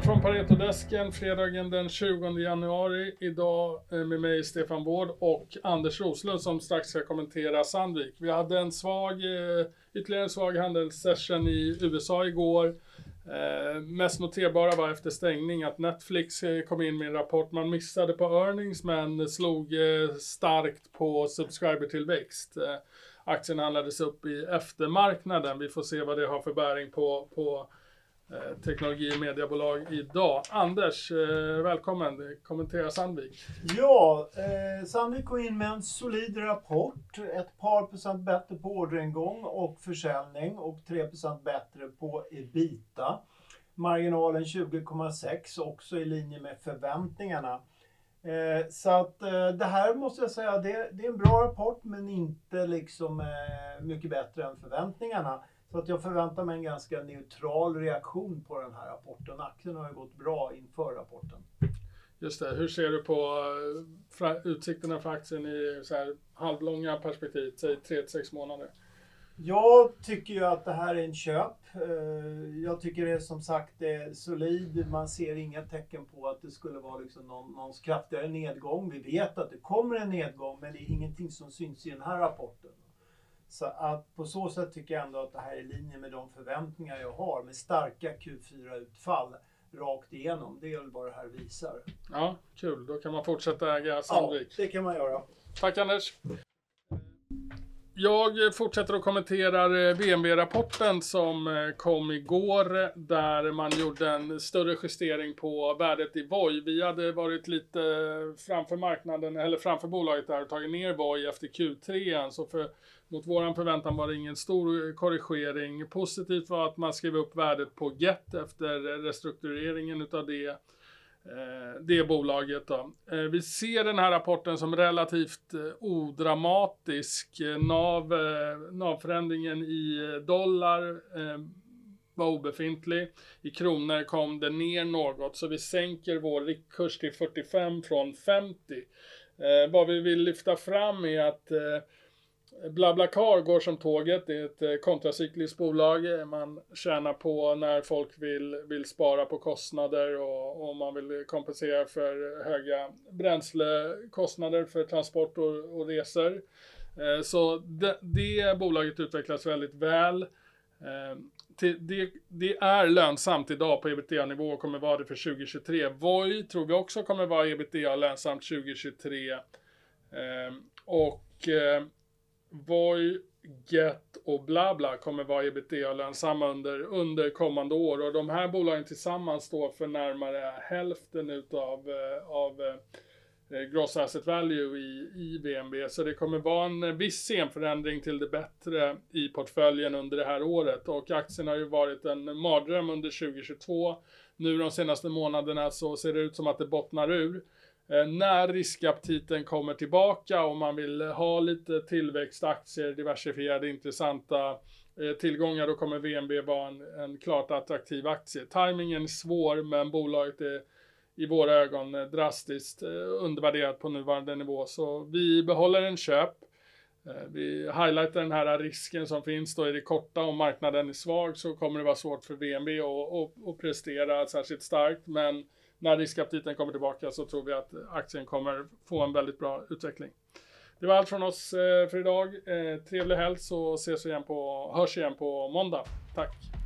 från Paretodesken fredagen den 20 januari. Idag eh, med mig Stefan Wård och Anders Roslund som strax ska kommentera Sandvik. Vi hade en svag, eh, ytterligare en svag handelssession i USA igår. Eh, mest noterbara var efter stängning att Netflix eh, kom in med en rapport. Man missade på earnings men slog starkt på subscribertillväxt. Eh, aktien handlades upp i eftermarknaden. Vi får se vad det har för bäring på, på Eh, teknologi och mediebolag idag. Anders, eh, välkommen. Kommentera Sandvik. Ja, eh, Sandvik går in med en solid rapport. Ett par procent bättre på orderingång och försäljning och 3 procent bättre på ebita. Marginalen 20,6 också i linje med förväntningarna. Eh, så att eh, det här måste jag säga, det, det är en bra rapport men inte liksom eh, mycket bättre än förväntningarna. Så att jag förväntar mig en ganska neutral reaktion på den här rapporten. Aktien har ju gått bra inför rapporten. Just det, hur ser du på eh, utsikterna för aktien i så här halvlånga perspektiv, säg 3-6 månader? Jag tycker ju att det här är en köp. Eh, Jag tycker det är som sagt det är solid. Man ser inga tecken på att det skulle vara liksom någon, någon kraftigare nedgång. Vi vet att det kommer en nedgång men det är ingenting som syns i den här rapporten. Så att på så sätt tycker jag ändå att det här är i linje med de förväntningar jag har med starka Q4-utfall rakt igenom. Det är väl vad det här visar. Ja, kul. Då kan man fortsätta äga Sandvik. Ja, det kan man göra. Tack Anders. Jag fortsätter att kommentera eh, BMW-rapporten som eh, kom igår där man gjorde en större justering på värdet i Voi. Vi hade varit lite framför marknaden, eller framför bolaget där och tagit ner Voi efter Q3. Så för, mot våran förväntan var det ingen stor korrigering. Positivt var att man skrev upp värdet på Get efter restruktureringen utav det Eh, det bolaget. Då. Eh, vi ser den här rapporten som relativt eh, odramatisk. NAV, NAV-förändringen i dollar var obefintlig. I kronor kom det ner något, så vi sänker vår riktkurs till 45 från 50. Vad vi vill lyfta fram är att BlaBlaCar går som tåget. Det är ett eh, kontracykliskt bolag. Eh, man tjänar på när folk vill, vill spara på kostnader och, och man vill kompensera för höga bränslekostnader för transport och, och resor. Eh, så det, det bolaget utvecklas väldigt väl. Det, det är lönsamt idag på ebitda-nivå och kommer vara det för 2023. Voi tror vi också kommer vara ebitda lönsamt 2023. Och Voi, Get och Blabla kommer vara ebitda-lönsamma under, under kommande år. Och de här bolagen tillsammans står för närmare hälften utav eh, av eh, eh, gross asset value i, i VNB. Så det kommer vara en viss scenförändring till det bättre i portföljen under det här året. Och aktien har ju varit en mardröm under 2022. Nu de senaste månaderna så ser det ut som att det bottnar ur. Eh, när riskaptiten kommer tillbaka och man vill ha lite tillväxtaktier, diversifierade intressanta eh, tillgångar, då kommer VNB vara en, en klart attraktiv aktie. Timingen är svår, men bolaget är i våra ögon eh, drastiskt undervärderat på nuvarande nivå. Så vi behåller en köp. Eh, vi highlightar den här risken som finns då i det korta. Om marknaden är svag så kommer det vara svårt för VNB att, att, prestera särskilt starkt. Men när riskaptiten kommer tillbaka så tror vi att aktien kommer få en väldigt bra utveckling. Det var allt från oss eh, för idag. Eh, trevlig helg så ses vi igen på, hörs igen på måndag. Tack!